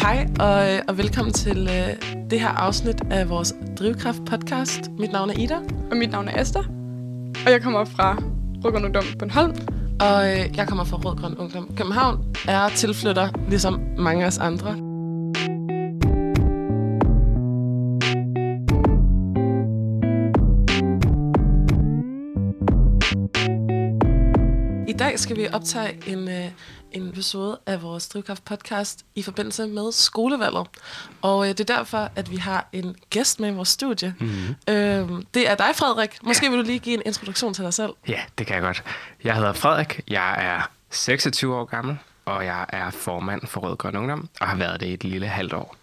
Hej og, øh, og velkommen til øh, det her afsnit af vores Drivkraft podcast. Mit navn er Ida. Og mit navn er Esther. Og jeg kommer fra Rødgrøn Ungdom Bornholm. Og øh, jeg kommer fra Rødgrøn Ungdom København. Er tilflytter, ligesom mange af os andre. Dag skal vi optage en, øh, en episode af vores Drivkraft podcast i forbindelse med skolevalget. Og øh, det er derfor, at vi har en gæst med i vores studie. Mm-hmm. Øh, det er dig, Frederik. Måske ja. vil du lige give en introduktion til dig selv. Ja, det kan jeg godt. Jeg hedder Frederik. Jeg er 26 år gammel, og jeg er formand for Rød Grøn Ungdom, og har været det i et lille halvt år.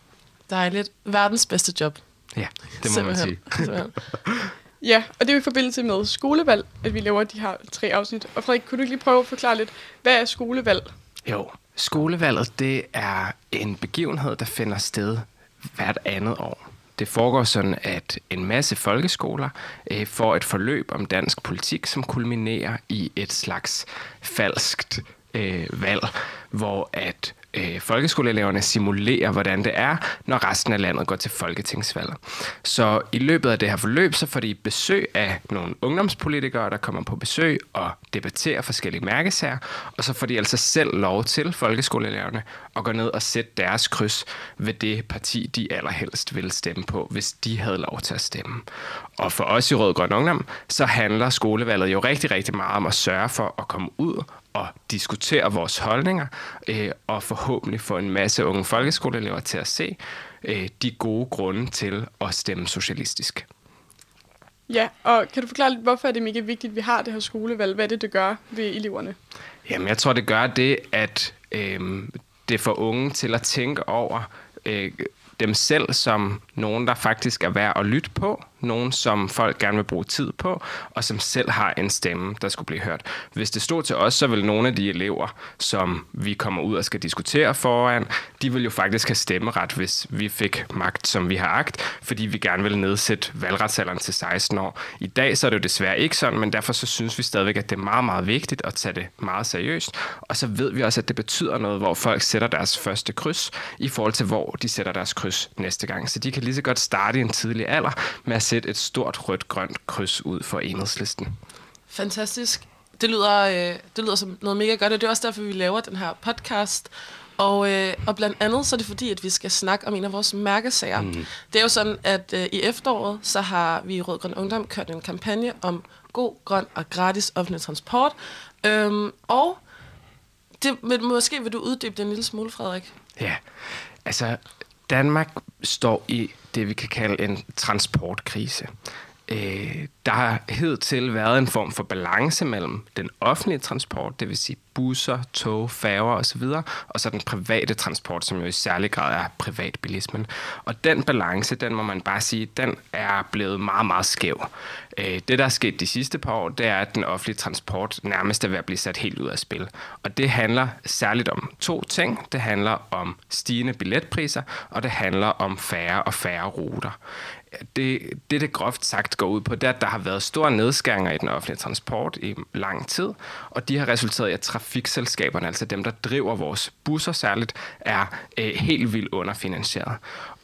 Dejligt. Verdens bedste job. Ja, det må man sige. Ja, og det er jo i forbindelse med skolevalg, at vi laver de her tre afsnit. Og Frederik, kunne du ikke lige prøve at forklare lidt, hvad er skolevalg? Jo, skolevalget det er en begivenhed, der finder sted hvert andet år. Det foregår sådan, at en masse folkeskoler øh, får et forløb om dansk politik, som kulminerer i et slags falskt øh, valg, hvor at øh, folkeskoleeleverne simulerer, hvordan det er, når resten af landet går til folketingsvalget. Så i løbet af det her forløb, så får de besøg af nogle ungdomspolitikere, der kommer på besøg og debatterer forskellige mærkesager, og så får de altså selv lov til, folkeskoleeleverne, at gå ned og sætte deres kryds ved det parti, de allerhelst ville stemme på, hvis de havde lov til at stemme. Og for os i Rød Grøn Ungdom, så handler skolevalget jo rigtig, rigtig meget om at sørge for at komme ud og diskutere vores holdninger, øh, og forhåbentlig få en masse unge folkeskoleelever til at se øh, de gode grunde til at stemme socialistisk. Ja, og kan du forklare lidt, hvorfor er det mega vigtigt, at vi har det her skolevalg? Hvad er det, det gør ved eleverne? Jamen, jeg tror, det gør det, at øh, det får unge til at tænke over øh, dem selv som nogen, der faktisk er værd at lytte på, nogen, som folk gerne vil bruge tid på, og som selv har en stemme, der skulle blive hørt. Hvis det stod til os, så vil nogle af de elever, som vi kommer ud og skal diskutere foran, de vil jo faktisk have stemmeret, hvis vi fik magt, som vi har agt, fordi vi gerne vil nedsætte valgretsalderen til 16 år. I dag så er det jo desværre ikke sådan, men derfor så synes vi stadigvæk, at det er meget, meget vigtigt at tage det meget seriøst. Og så ved vi også, at det betyder noget, hvor folk sætter deres første kryds, i forhold til hvor de sætter deres kryds næste gang. Så de kan lige så godt starte i en tidlig alder med at sætte et stort rødt-grønt kryds ud for enhedslisten. Fantastisk. Det lyder, øh, det lyder som noget mega godt, og det er også derfor, vi laver den her podcast. Og, øh, og blandt andet så er det fordi, at vi skal snakke om en af vores mærkesager. Mm. Det er jo sådan, at øh, i efteråret, så har vi i Rød Grøn Ungdom kørt en kampagne om god, grøn og gratis offentlig transport. Øhm, og det, men måske vil du uddybe det en lille smule, Frederik. Ja, altså Danmark står i det, vi kan kalde en transportkrise. Øh, der har hidtil været en form for balance mellem den offentlige transport, det vil sige busser, tog, færger osv., og så den private transport, som jo i særlig grad er privatbilismen. Og den balance, den må man bare sige, den er blevet meget, meget skæv. Øh, det, der er sket de sidste par år, det er, at den offentlige transport nærmest er ved at blive sat helt ud af spil. Og det handler særligt om to ting. Det handler om stigende billetpriser, og det handler om færre og færre ruter det, det, det groft sagt går ud på, det er, at der har været store nedskæringer i den offentlige transport i lang tid, og de har resulteret i, at trafikselskaberne, altså dem, der driver vores busser særligt, er øh, helt vildt underfinansieret.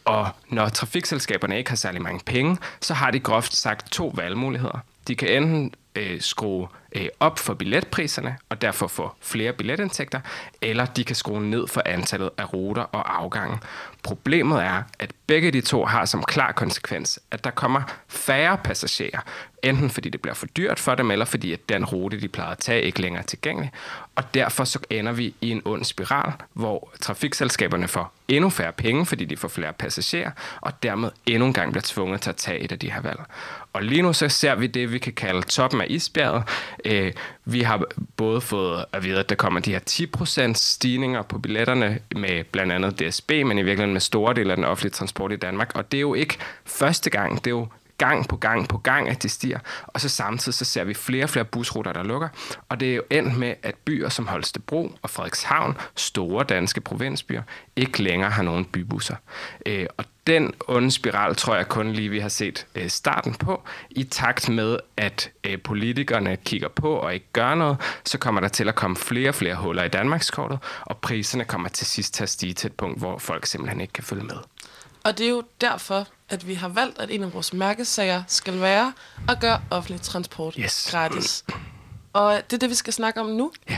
Og når trafikselskaberne ikke har særlig mange penge, så har de groft sagt to valgmuligheder. De kan enten øh, skrue øh, op for billetpriserne og derfor få flere billetindtægter, eller de kan skrue ned for antallet af ruter og afgange. Problemet er, at begge de to har som klar konsekvens, at der kommer færre passagerer, enten fordi det bliver for dyrt for dem, eller fordi at den rute, de plejer at tage, ikke længere er tilgængelig. Og derfor så ender vi i en ond spiral, hvor trafikselskaberne får endnu færre penge, fordi de får flere passagerer, og dermed endnu engang bliver tvunget til at tage et af de her valg. Og lige nu så ser vi det, vi kan kalde toppen af isbjerget. Øh, vi har både fået at vide, at der kommer de her 10% stigninger på billetterne med blandt andet DSB, men i virkeligheden med store dele af den offentlige transport i Danmark. Og det er jo ikke første gang, det er jo gang på gang på gang, at det stiger. Og så samtidig så ser vi flere og flere busruter, der lukker. Og det er jo endt med, at byer som Holstebro og Frederikshavn, store danske provinsbyer, ikke længere har nogen bybusser. Øh, og den onde spiral tror jeg kun lige, vi har set øh, starten på. I takt med, at øh, politikerne kigger på og ikke gør noget, så kommer der til at komme flere og flere huller i Danmarkskortet, og priserne kommer til sidst til at stige til et punkt, hvor folk simpelthen ikke kan følge med. Og det er jo derfor, at vi har valgt, at en af vores mærkesager skal være at gøre offentlig transport Yes. gratis. Og det er det, vi skal snakke om nu. Ja.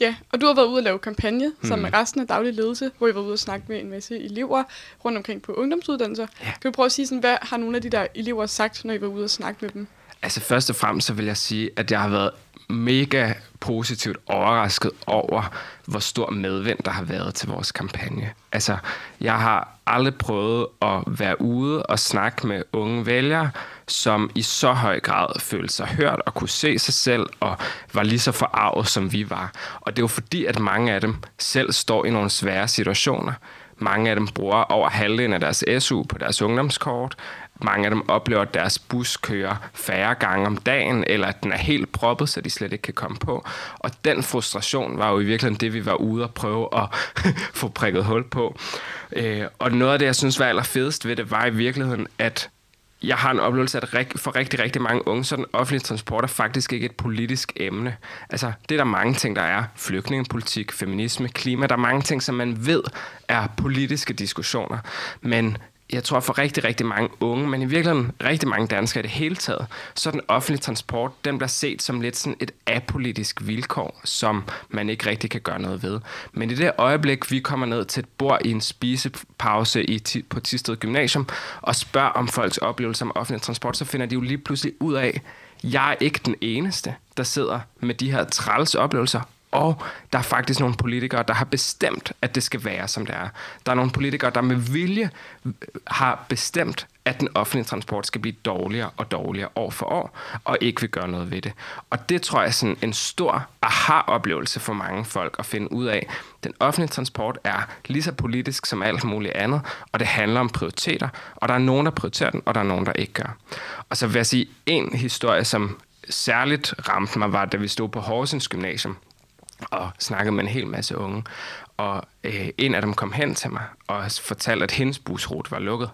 Ja, og du har været ude og lave kampagne sammen med resten af daglig ledelse, hvor I været ude og snakke med en masse elever rundt omkring på ungdomsuddannelser. Ja. Kan du prøve at sige, sådan, hvad har nogle af de der elever sagt, når I var ude og snakke med dem? Altså først og fremmest så vil jeg sige, at jeg har været mega positivt overrasket over, hvor stor medvind der har været til vores kampagne. Altså, jeg har aldrig prøvet at være ude og snakke med unge vælgere, som i så høj grad følte sig hørt og kunne se sig selv og var lige så forarvet, som vi var. Og det er jo fordi, at mange af dem selv står i nogle svære situationer. Mange af dem bruger over halvdelen af deres SU på deres ungdomskort. Mange af dem oplever, at deres bus kører færre gange om dagen, eller at den er helt proppet, så de slet ikke kan komme på. Og den frustration var jo i virkeligheden det, vi var ude og prøve at få prikket hul på. Øh, Og noget af det, jeg synes var allerfedest ved det, var i virkeligheden, at jeg har en oplevelse at for rigtig, rigtig mange unge, så er den offentlige transport er faktisk ikke et politisk emne. Altså, det er der mange ting, der er. Flygtningepolitik, feminisme, klima. Der er mange ting, som man ved er politiske diskussioner. Men jeg tror for rigtig, rigtig mange unge, men i virkeligheden rigtig mange danskere i det hele taget, så er den offentlige transport, den bliver set som lidt sådan et apolitisk vilkår, som man ikke rigtig kan gøre noget ved. Men i det øjeblik, vi kommer ned til et bord i en spisepause i, på Tisted Gymnasium, og spørger om folks oplevelser om offentlig transport, så finder de jo lige pludselig ud af, jeg er ikke den eneste, der sidder med de her træls oplevelser, og der er faktisk nogle politikere, der har bestemt, at det skal være, som det er. Der er nogle politikere, der med vilje øh, har bestemt, at den offentlige transport skal blive dårligere og dårligere år for år, og ikke vil gøre noget ved det. Og det tror jeg er sådan en stor aha-oplevelse for mange folk at finde ud af. Den offentlige transport er lige så politisk som alt muligt andet, og det handler om prioriteter, og der er nogen, der prioriterer den, og der er nogen, der ikke gør. Og så vil jeg sige, en historie, som særligt ramte mig, var, da vi stod på Horsens Gymnasium, og snakkede med en hel masse unge. Og øh, en af dem kom hen til mig og fortalte, at hendes busrute var lukket.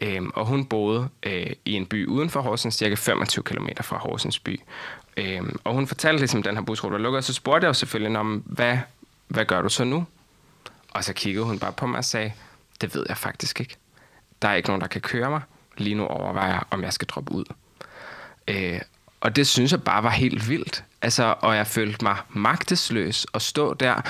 Øhm, og hun boede øh, i en by uden for Horsens, cirka 25 km fra Horsens by. Øhm, og hun fortalte ligesom, at den her busrute var lukket, og så spurgte jeg jo selvfølgelig om, hvad, hvad gør du så nu? Og så kiggede hun bare på mig og sagde, det ved jeg faktisk ikke. Der er ikke nogen, der kan køre mig. Lige nu overvejer jeg, om jeg skal droppe ud. Øh, og det synes jeg bare var helt vildt. Altså, og jeg følte mig magtesløs at stå der.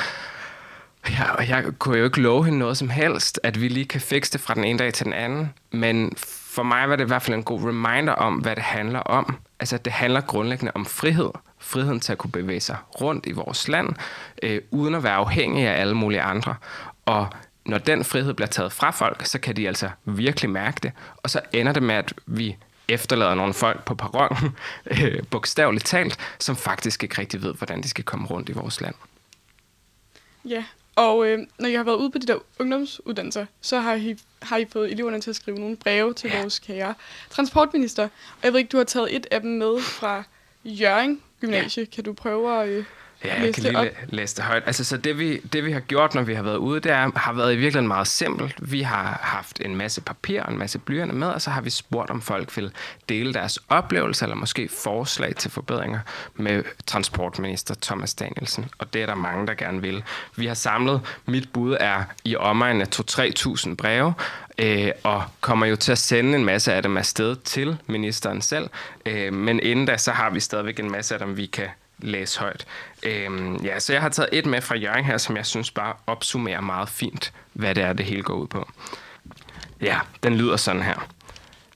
Ja, og jeg kunne jo ikke love hende noget som helst, at vi lige kan fikse det fra den ene dag til den anden. Men for mig var det i hvert fald en god reminder om, hvad det handler om. Altså, det handler grundlæggende om frihed. Friheden til at kunne bevæge sig rundt i vores land, øh, uden at være afhængig af alle mulige andre. Og når den frihed bliver taget fra folk, så kan de altså virkelig mærke det. Og så ender det med, at vi efterlader nogle folk på perronen, øh, bogstaveligt talt, som faktisk ikke rigtig ved, hvordan de skal komme rundt i vores land. Ja, og øh, når I har været ude på de der ungdomsuddannelser, så har I, har I fået eleverne til at skrive nogle breve til Ja. vores kære transportminister. Og jeg ved ikke, du har taget et af dem med fra Jørgen Gymnasie. Kan du prøve at øh, Ja, jeg læse kan lige op? læ- læse det højt. Altså, så det vi, det vi har gjort, når vi har været ude, det er, har været i virkeligheden meget simpelt. Vi har haft en masse papir og en masse blyanter med, og så har vi spurgt, om folk vil dele deres oplevelser eller måske forslag til forbedringer med transportminister Thomas Danielsen. Og det er der mange, der gerne vil. Vi har samlet, mit bud er i omegn af 2-3.000 breve, øh, og kommer jo til at sende en masse af dem afsted til ministeren selv. Øh, men inden da, så har vi stadigvæk en masse af dem, vi kan læse højt. Øhm, ja, så jeg har taget et med fra Jørgen her, som jeg synes bare opsummerer meget fint, hvad det er, det hele går ud på. Ja, den lyder sådan her.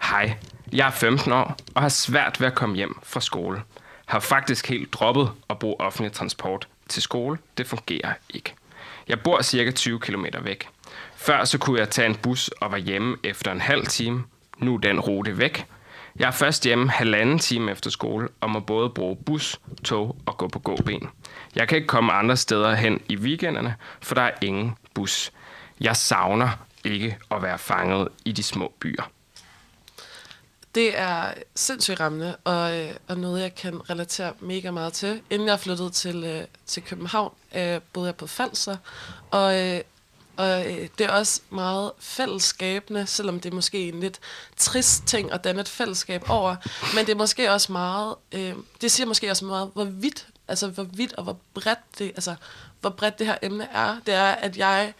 Hej, jeg er 15 år og har svært ved at komme hjem fra skole. Har faktisk helt droppet at bruge offentlig transport til skole. Det fungerer ikke. Jeg bor cirka 20 km væk. Før så kunne jeg tage en bus og var hjemme efter en halv time. Nu er den rute væk. Jeg er først hjemme halvanden time efter skole og må både bruge bus, tog og gå på gåben. Jeg kan ikke komme andre steder hen i weekenderne, for der er ingen bus. Jeg savner ikke at være fanget i de små byer. Det er sindssygt rammende, og, øh, og noget, jeg kan relatere mega meget til. Inden jeg flyttede til, øh, til København, øh, boede jeg på Falser, og, øh, og øh, det er også meget fællesskabende, selvom det er måske en lidt trist ting at danne et fællesskab over. Men det er måske også meget, øh, det siger måske også meget, hvor vidt, altså hvor vidt og hvor bredt det, altså hvor bredt det her emne er. Det er, at jeg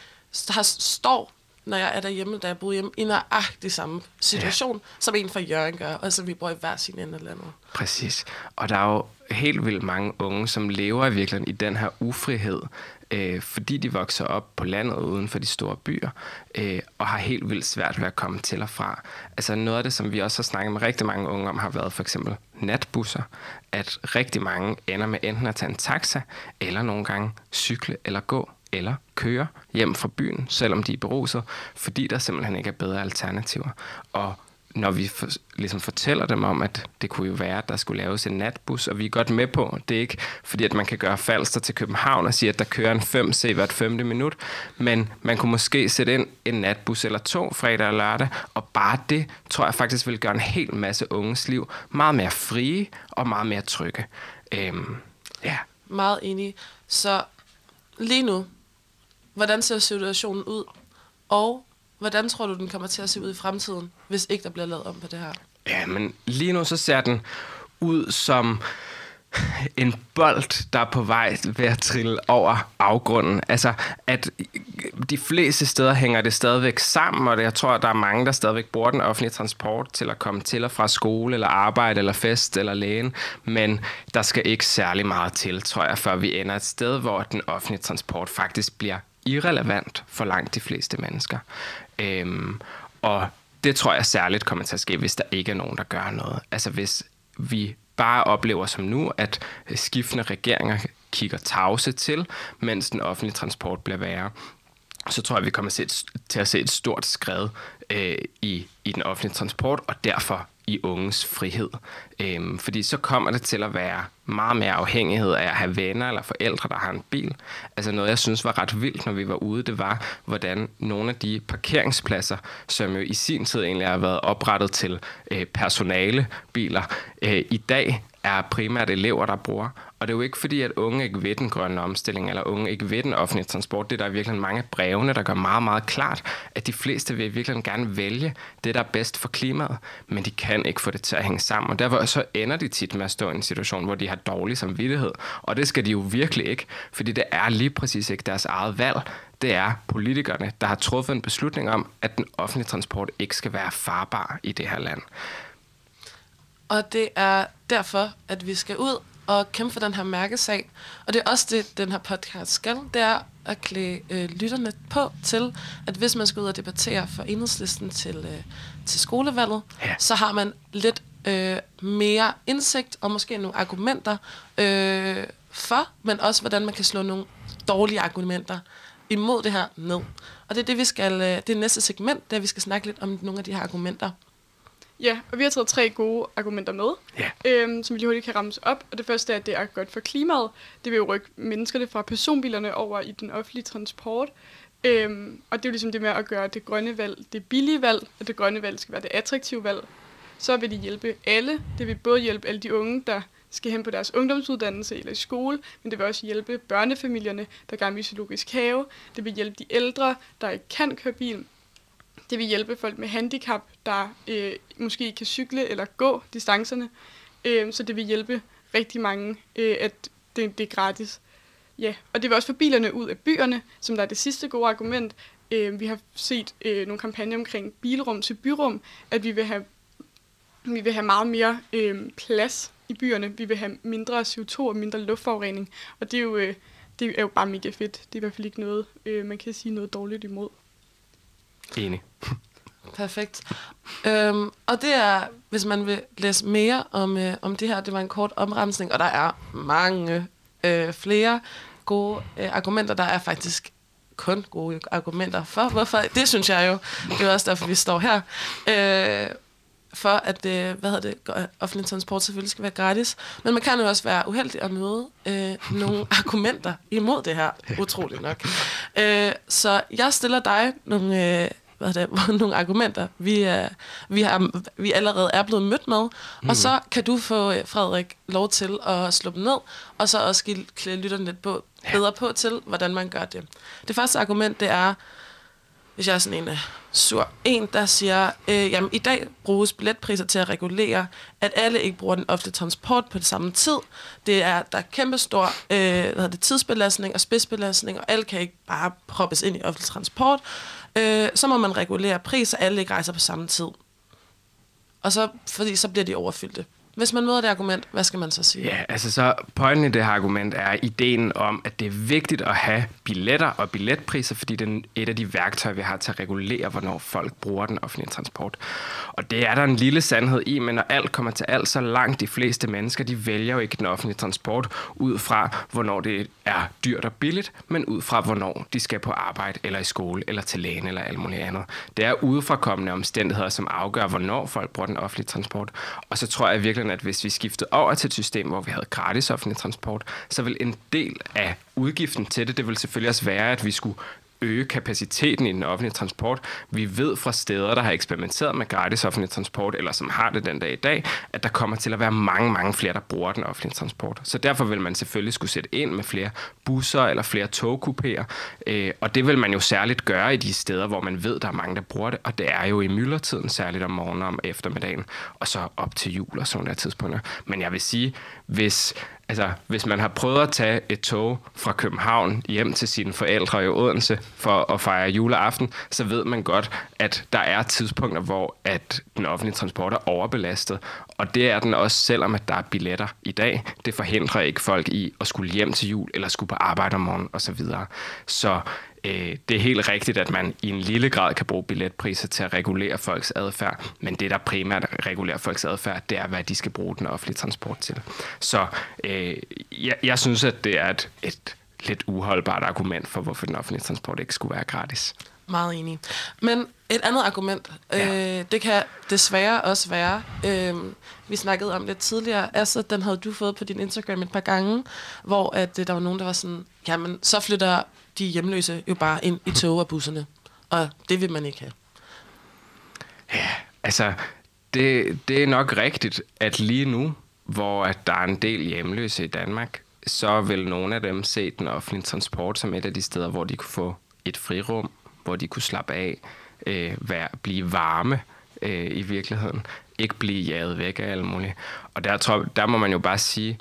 har, står når jeg er derhjemme, da jeg bor hjemme, i nøjagtig samme situation, ja. som en fra Jørgen gør, og så vi bor i hver sin ende af landet. Præcis. Og der er jo helt vildt mange unge, som lever i virkeligheden i den her ufrihed, øh, fordi de vokser op på landet uden for de store byer, øh, og har helt vildt svært ved at komme til og fra. Altså noget af det, som vi også har snakket med rigtig mange unge om, har været for eksempel natbusser, at rigtig mange ender med enten at tage en taxa, eller nogle gange cykle eller gå eller køre hjem fra byen, selvom de er beruset, fordi der simpelthen ikke er bedre alternativer. Og når vi for, ligesom fortæller dem om, at det kunne jo være, at der skulle laves en natbus, og vi er godt med på, det er ikke fordi, at man kan gøre Falster til København og sige, at der kører en 5C hvert femte minut, men man kunne måske sætte ind en natbus eller to fredag og lørdag, og bare det, tror jeg faktisk vil gøre en hel masse unges liv meget mere frie og meget mere trygge. Øhm, ja. Meget enig. Så lige nu, hvordan ser situationen ud? Og hvordan tror du, den kommer til at se ud i fremtiden, hvis ikke der bliver lavet om på det her? Ja, men lige nu så ser den ud som en bold, der er på vej ved at trille over afgrunden. Altså, at de fleste steder hænger det stadigvæk sammen, og jeg tror, at der er mange, der stadigvæk bruger den offentlige transport til at komme til og fra skole, eller arbejde, eller fest, eller lægen. Men der skal ikke særlig meget til, tror jeg, før vi ender et sted, hvor den offentlige transport faktisk bliver irrelevant for langt de fleste mennesker. Øhm, og det tror jeg særligt kommer til at ske, hvis der ikke er nogen, der gør noget. Altså hvis vi bare oplever som nu, at øh, skiftende regeringer kigger tavse til, mens den offentlige transport bliver værre, så tror jeg, vi kommer til at se et stort skred øh, i, i den offentlige transport, og derfor i unges frihed. Øhm, fordi så kommer det til at være meget mere afhængighed af at have venner eller forældre, der har en bil. Altså noget, jeg synes var ret vildt, når vi var ude, det var, hvordan nogle af de parkeringspladser, som jo i sin tid egentlig har været oprettet til øh, personalebiler, øh, i dag er primært elever, der bruger. Og det er jo ikke fordi, at unge ikke ved den grønne omstilling, eller unge ikke ved den offentlige transport. Det er der virkelig mange brevene, der gør meget, meget klart, at de fleste vil virkelig gerne vælge det, der er bedst for klimaet, men de kan ikke få det til at hænge sammen. Og derfor så ender de tit med at stå i en situation, hvor de har dårlig samvittighed. Og det skal de jo virkelig ikke, fordi det er lige præcis ikke deres eget valg. Det er politikerne, der har truffet en beslutning om, at den offentlige transport ikke skal være farbar i det her land. Og det er derfor, at vi skal ud og kæmpe for den her mærkesag. Og det er også det, den her podcast skal. Det er at klæde øh, lytterne på til, at hvis man skal ud og debattere for enhedslisten til, øh, til skolevalget, ja. så har man lidt øh, mere indsigt og måske nogle argumenter øh, for, men også hvordan man kan slå nogle dårlige argumenter imod det her ned. Og det er det, vi skal, øh, det er næste segment, der vi skal snakke lidt om nogle af de her argumenter. Ja, og vi har taget tre gode argumenter med, ja. øhm, som vi lige hurtigt kan rammes op. Og det første er, at det er godt for klimaet. Det vil jo rykke menneskerne fra personbilerne over i den offentlige transport. Øhm, og det er jo ligesom det med at gøre det grønne valg det billige valg, og det grønne valg skal være det attraktive valg. Så vil det hjælpe alle. Det vil både hjælpe alle de unge, der skal hen på deres ungdomsuddannelse eller i skole, men det vil også hjælpe børnefamilierne, der gerne vil i zoologisk have. Det vil hjælpe de ældre, der ikke kan køre bil, det vil hjælpe folk med handicap, der øh, måske ikke kan cykle eller gå distancerne. Øh, så det vil hjælpe rigtig mange, øh, at det, det er gratis. Ja, og det vil også få bilerne ud af byerne, som der er det sidste gode argument. Øh, vi har set øh, nogle kampagner omkring bilrum til byrum, at vi vil have, vi vil have meget mere øh, plads i byerne. Vi vil have mindre CO2 og mindre luftforurening. Og det er jo, øh, det er jo bare mega fedt. Det er i hvert fald ikke noget, øh, man kan sige noget dårligt imod. Enig. Perfekt. Øhm, og det er, hvis man vil læse mere om, øh, om det her, det var en kort omremsning, og der er mange øh, flere gode øh, argumenter. Der er faktisk kun gode argumenter for, hvorfor. Det synes jeg jo. Det er også derfor, vi står her. Øh, for at øh, hvad hedder det, offentlig transport selvfølgelig skal være gratis. Men man kan jo også være uheldig at møde øh, nogle argumenter imod det her, utroligt nok. Øh, så jeg stiller dig nogle, øh, hvad det, nogle argumenter, vi, er, vi, har, vi allerede er blevet mødt med. Mm. Og så kan du få, øh, Frederik, lov til at slå dem ned, og så også give, klæde lytterne lidt på, bedre på til, hvordan man gør det. Det første argument, det er, hvis jeg er sådan en uh, sur en, der siger, øh, jamen i dag bruges billetpriser til at regulere, at alle ikke bruger den ofte transport på det samme tid. Det er, der er kæmpe stor øh, hvad hedder det, tidsbelastning og spidsbelastning, og alle kan ikke bare proppes ind i offentlig transport. Øh, så må man regulere priser, alle ikke rejser på samme tid. Og så, fordi så bliver de overfyldte. Hvis man møder det argument, hvad skal man så sige? Ja, altså så pointen i det her argument er ideen om, at det er vigtigt at have billetter og billetpriser, fordi det er et af de værktøjer, vi har til at regulere, hvornår folk bruger den offentlige transport. Og det er der en lille sandhed i, men når alt kommer til alt, så langt de fleste mennesker, de vælger jo ikke den offentlige transport ud fra, hvornår det er dyrt og billigt, men ud fra, hvornår de skal på arbejde eller i skole eller til lægen eller alt muligt andet. Det er udefrakommende omstændigheder, som afgør, hvornår folk bruger den offentlige transport. Og så tror jeg virkelig, sådan, at hvis vi skiftede over til et system, hvor vi havde gratis offentlig transport, så vil en del af udgiften til det, det vil selvfølgelig også være, at vi skulle øge kapaciteten i den offentlige transport. Vi ved fra steder, der har eksperimenteret med gratis offentlig transport, eller som har det den dag i dag, at der kommer til at være mange, mange flere, der bruger den offentlige transport. Så derfor vil man selvfølgelig skulle sætte ind med flere busser eller flere togkupéer, øh, og det vil man jo særligt gøre i de steder, hvor man ved, der er mange, der bruger det, og det er jo i myldretiden, særligt om morgenen og om eftermiddagen, og så op til jul og sådan der tidspunkter. Men jeg vil sige, hvis Altså, hvis man har prøvet at tage et tog fra København hjem til sine forældre i Odense for at fejre juleaften, så ved man godt, at der er tidspunkter, hvor at den offentlige transport er overbelastet. Og det er den også, selvom at der er billetter i dag. Det forhindrer ikke folk i at skulle hjem til jul, eller skulle på arbejde om morgenen osv. Så øh, det er helt rigtigt, at man i en lille grad kan bruge billetpriser til at regulere folks adfærd, men det, der primært regulerer folks adfærd, det er, hvad de skal bruge den offentlige transport til. Så øh, jeg, jeg synes, at det er et, et lidt uholdbart argument for, hvorfor den offentlige transport ikke skulle være gratis. Meget enig. Men et andet argument, ja. øh, det kan desværre også være, øh, vi snakkede om lidt tidligere, altså den havde du fået på din Instagram et par gange, hvor at, øh, der var nogen, der var sådan, jamen så flytter de hjemløse jo bare ind i tog og busserne. Og det vil man ikke have. Ja, altså, det, det er nok rigtigt, at lige nu, hvor at der er en del hjemløse i Danmark, så vil nogle af dem se den offentlige transport som et af de steder, hvor de kunne få et frirum, hvor de kunne slappe af, øh, være, blive varme øh, i virkeligheden, ikke blive jaget væk af alt muligt. Og der, tror, der må man jo bare sige,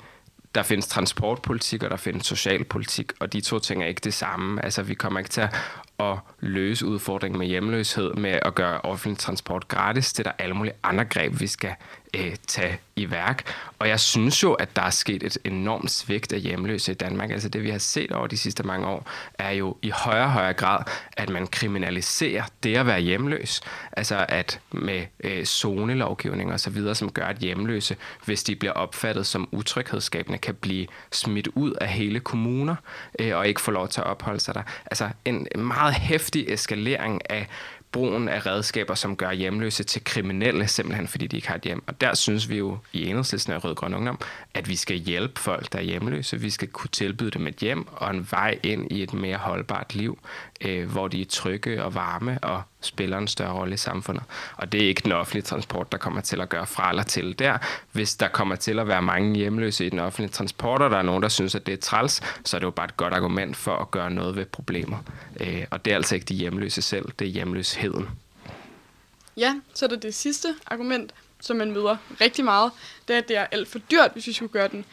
der findes transportpolitik, og der findes socialpolitik, og de to ting er ikke det samme. Altså, vi kommer ikke til at, at løse udfordringen med hjemløshed med at gøre offentlig transport gratis. Det er der alle mulige andre greb, vi skal øh, tage i værk. Og jeg synes jo, at der er sket et enormt svigt af hjemløse i Danmark. Altså det, vi har set over de sidste mange år, er jo i højere og højere grad, at man kriminaliserer det at være hjemløs. Altså at med øh, zonelovgivning og så videre, som gør, at hjemløse, hvis de bliver opfattet som utryghedsskabende, kan blive smidt ud af hele kommuner øh, og ikke få lov til at opholde sig der. Altså en meget hæftig eskalering af brugen af redskaber, som gør hjemløse til kriminelle, simpelthen fordi de ikke har et hjem. Og der synes vi jo i enhedslisten af Rød Grøn Ungdom, at vi skal hjælpe folk, der er hjemløse. Vi skal kunne tilbyde dem et hjem og en vej ind i et mere holdbart liv, øh, hvor de er trygge og varme og spiller en større rolle i samfundet. Og det er ikke den offentlige transport, der kommer til at gøre fra eller til der. Hvis der kommer til at være mange hjemløse i den offentlige transport, og der er nogen, der synes, at det er træls, så er det jo bare et godt argument for at gøre noget ved problemer. Øh, og det er altså ikke de hjemløse selv, det er hjemløsheden. Ja, så er det det sidste argument, som man møder rigtig meget, det er, at det er alt for dyrt, hvis vi skulle gøre den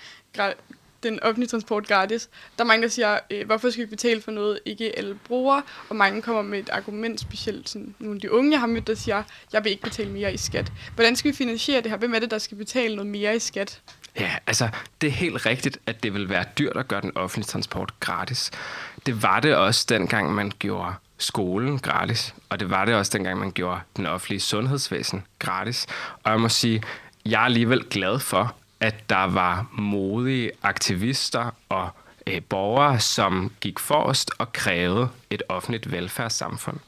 den offentlige transport gratis. Der er mange, der siger, øh, hvorfor skal vi betale for noget, ikke alle bruger? Og mange kommer med et argument, specielt sådan, nogle af de unge, jeg har mødt, der siger, jeg vil ikke betale mere i skat. Hvordan skal vi finansiere det her? Hvem er det, der skal betale noget mere i skat? Ja, altså, det er helt rigtigt, at det vil være dyrt at gøre den offentlige transport gratis. Det var det også, dengang man gjorde skolen gratis, og det var det også, dengang man gjorde den offentlige sundhedsvæsen gratis. Og jeg må sige, jeg er alligevel glad for, at der var modige aktivister og øh, borgere, som gik forrest og krævede et offentligt velfærdssamfund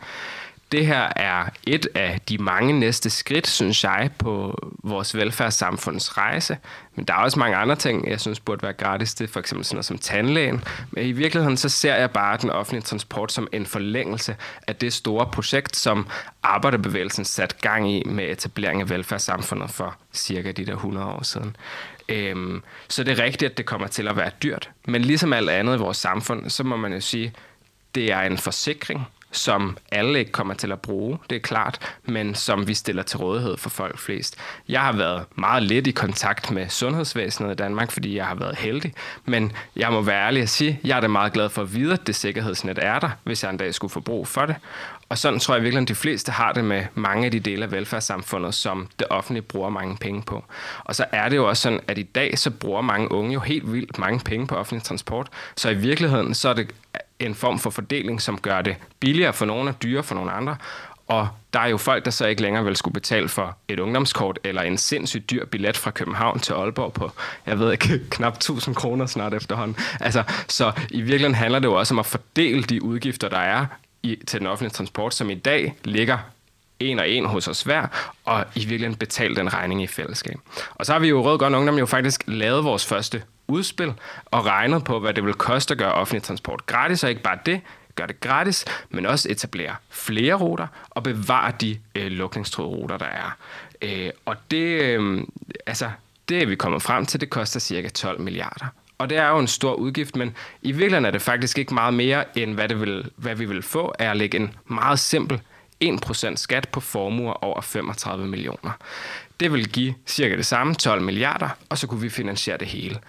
det her er et af de mange næste skridt, synes jeg, på vores velfærdssamfunds rejse. Men der er også mange andre ting, jeg synes burde være gratis. Det er for eksempel sådan noget som tandlægen. Men i virkeligheden så ser jeg bare den offentlige transport som en forlængelse af det store projekt, som arbejderbevægelsen satte gang i med etablering af velfærdssamfundet for cirka de der 100 år siden. Øhm, så det er rigtigt, at det kommer til at være dyrt. Men ligesom alt andet i vores samfund, så må man jo sige, det er en forsikring som alle ikke kommer til at bruge, det er klart, men som vi stiller til rådighed for folk flest. Jeg har været meget lidt i kontakt med sundhedsvæsenet i Danmark, fordi jeg har været heldig, men jeg må være ærlig at sige, jeg er da meget glad for at vide, at det sikkerhedsnet er der, hvis jeg en dag skulle få brug for det. Og sådan tror jeg virkelig, at de fleste har det med mange af de dele af velfærdssamfundet, som det offentlige bruger mange penge på. Og så er det jo også sådan, at i dag så bruger mange unge jo helt vildt mange penge på offentlig transport. Så i virkeligheden så er det en form for fordeling, som gør det billigere for nogle og dyrere for nogle andre. Og der er jo folk, der så ikke længere vil skulle betale for et ungdomskort eller en sindssygt dyr billet fra København til Aalborg på, jeg ved ikke, knap 1000 kroner snart efterhånden. Altså, så i virkeligheden handler det jo også om at fordele de udgifter, der er i, til den offentlige transport, som i dag ligger en og en hos os hver, og i virkeligheden betale den regning i fællesskab. Og så har vi jo Rød Grøn Ungdom jo faktisk lavet vores første udspil og regnet på, hvad det vil koste at gøre offentlig transport gratis, og ikke bare det, gør det gratis, men også etablere flere ruter og bevare de øh, lukningstruede ruter, der er. Øh, og det, øh, altså, det er vi kommet frem til, det koster cirka 12 milliarder. Og det er jo en stor udgift, men i virkeligheden er det faktisk ikke meget mere, end hvad, det vil, hvad vi vil få, er at lægge en meget simpel 1% skat på formuer over 35 millioner. Det vil give cirka det samme, 12 milliarder, og så kunne vi finansiere det hele.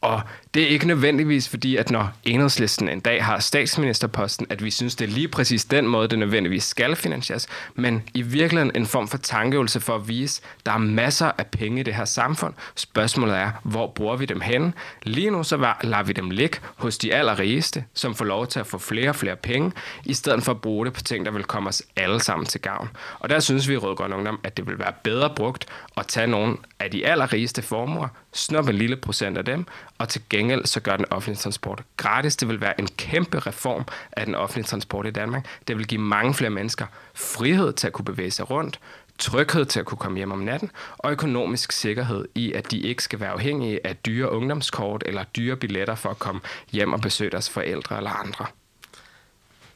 Og det er ikke nødvendigvis fordi, at når enhedslisten en dag har statsministerposten, at vi synes, det er lige præcis den måde, det nødvendigvis skal finansieres, men i virkeligheden en form for tankeøvelse for at vise, at der er masser af penge i det her samfund. Spørgsmålet er, hvor bruger vi dem hen? Lige nu så lader vi dem ligge hos de allerrigeste, som får lov til at få flere og flere penge, i stedet for at bruge det på ting, der vil komme os alle sammen til gavn. Og der synes vi i Rødgrøn Ungdom, at det vil være bedre brugt at tage nogle af de allerrigeste formuer, snuppe en lille procent af dem, og til gengæld så gør den offentlige transport gratis. Det vil være en kæmpe reform af den offentlige transport i Danmark. Det vil give mange flere mennesker frihed til at kunne bevæge sig rundt, tryghed til at kunne komme hjem om natten, og økonomisk sikkerhed i, at de ikke skal være afhængige af dyre ungdomskort eller dyre billetter for at komme hjem og besøge deres forældre eller andre.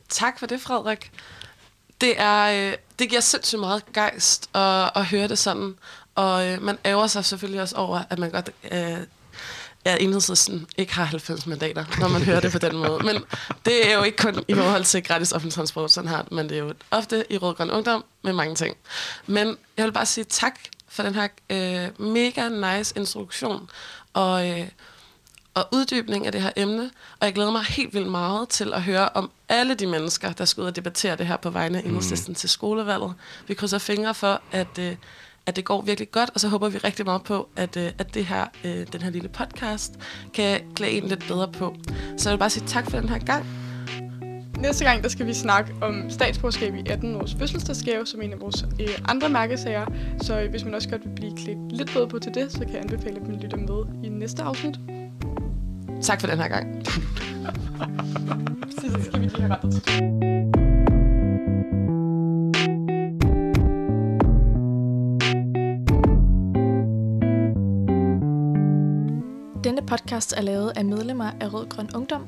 Tak for det, Frederik. Det, er, øh, det giver sindssygt meget gejst at, at høre det sådan. Og øh, man ærger sig selvfølgelig også over, at man godt øh, at enhedslisten ikke har 90 mandater, når man hører det på den måde. Men det er jo ikke kun i forhold til gratis offentlig transport, sådan her, men det er jo ofte i Rød Grøn Ungdom med mange ting. Men jeg vil bare sige tak for den her øh, mega nice introduktion og, øh, og uddybning af det her emne. Og jeg glæder mig helt vildt meget til at høre om alle de mennesker, der skal ud og debattere det her på vegne af mm. enhedslisten mm. til skolevalget. Vi krydser fingre for, at... Øh, at det går virkelig godt, og så håber vi rigtig meget på, at, øh, at det her, øh, den her lille podcast kan klæde en lidt bedre på. Så jeg vil bare sige tak for den her gang. Næste gang, der skal vi snakke om statsborgerskab i 18 års fødselsdagsgave, som en af vores øh, andre mærkesager. Så øh, hvis man også godt vil blive klædt lidt bedre på til det, så kan jeg anbefale, at man lytter med i næste afsnit. Tak for den her gang. så skal vi lige have rettet. Denne podcast er lavet af medlemmer af Rød Grøn Ungdom.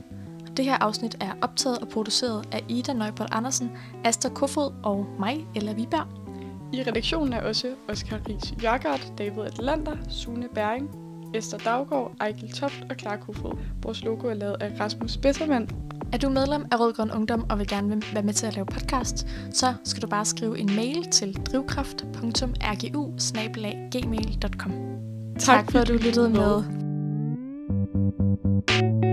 Det her afsnit er optaget og produceret af Ida Nøjbold Andersen, Asta Kofod og mig, Ella Viberg. I redaktionen er også Oscar Ries Jørgard, David Atlander, Sune Bæring, Esther Daggaard, Ejgil Toft og Clara Kofod. Vores logo er lavet af Rasmus Bessermann. Er du medlem af Rød Grøn Ungdom og vil gerne være med til at lave podcast, så skal du bare skrive en mail til drivkraft.rgu Tak, tak for at du lyttede med. Thank you.